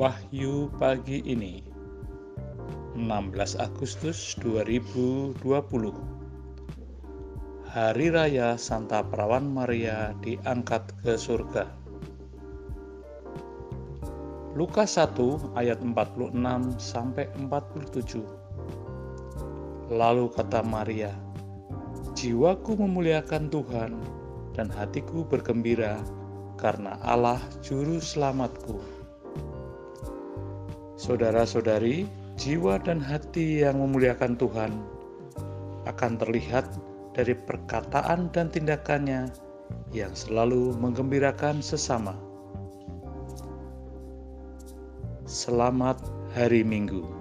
Wahyu pagi ini 16 Agustus 2020 Hari Raya Santa Perawan Maria diangkat ke surga. Lukas 1 ayat 46 sampai 47 Lalu kata Maria Jiwaku memuliakan Tuhan dan hatiku bergembira karena Allah juru selamatku Saudara-saudari, jiwa dan hati yang memuliakan Tuhan akan terlihat dari perkataan dan tindakannya yang selalu menggembirakan sesama. Selamat hari Minggu.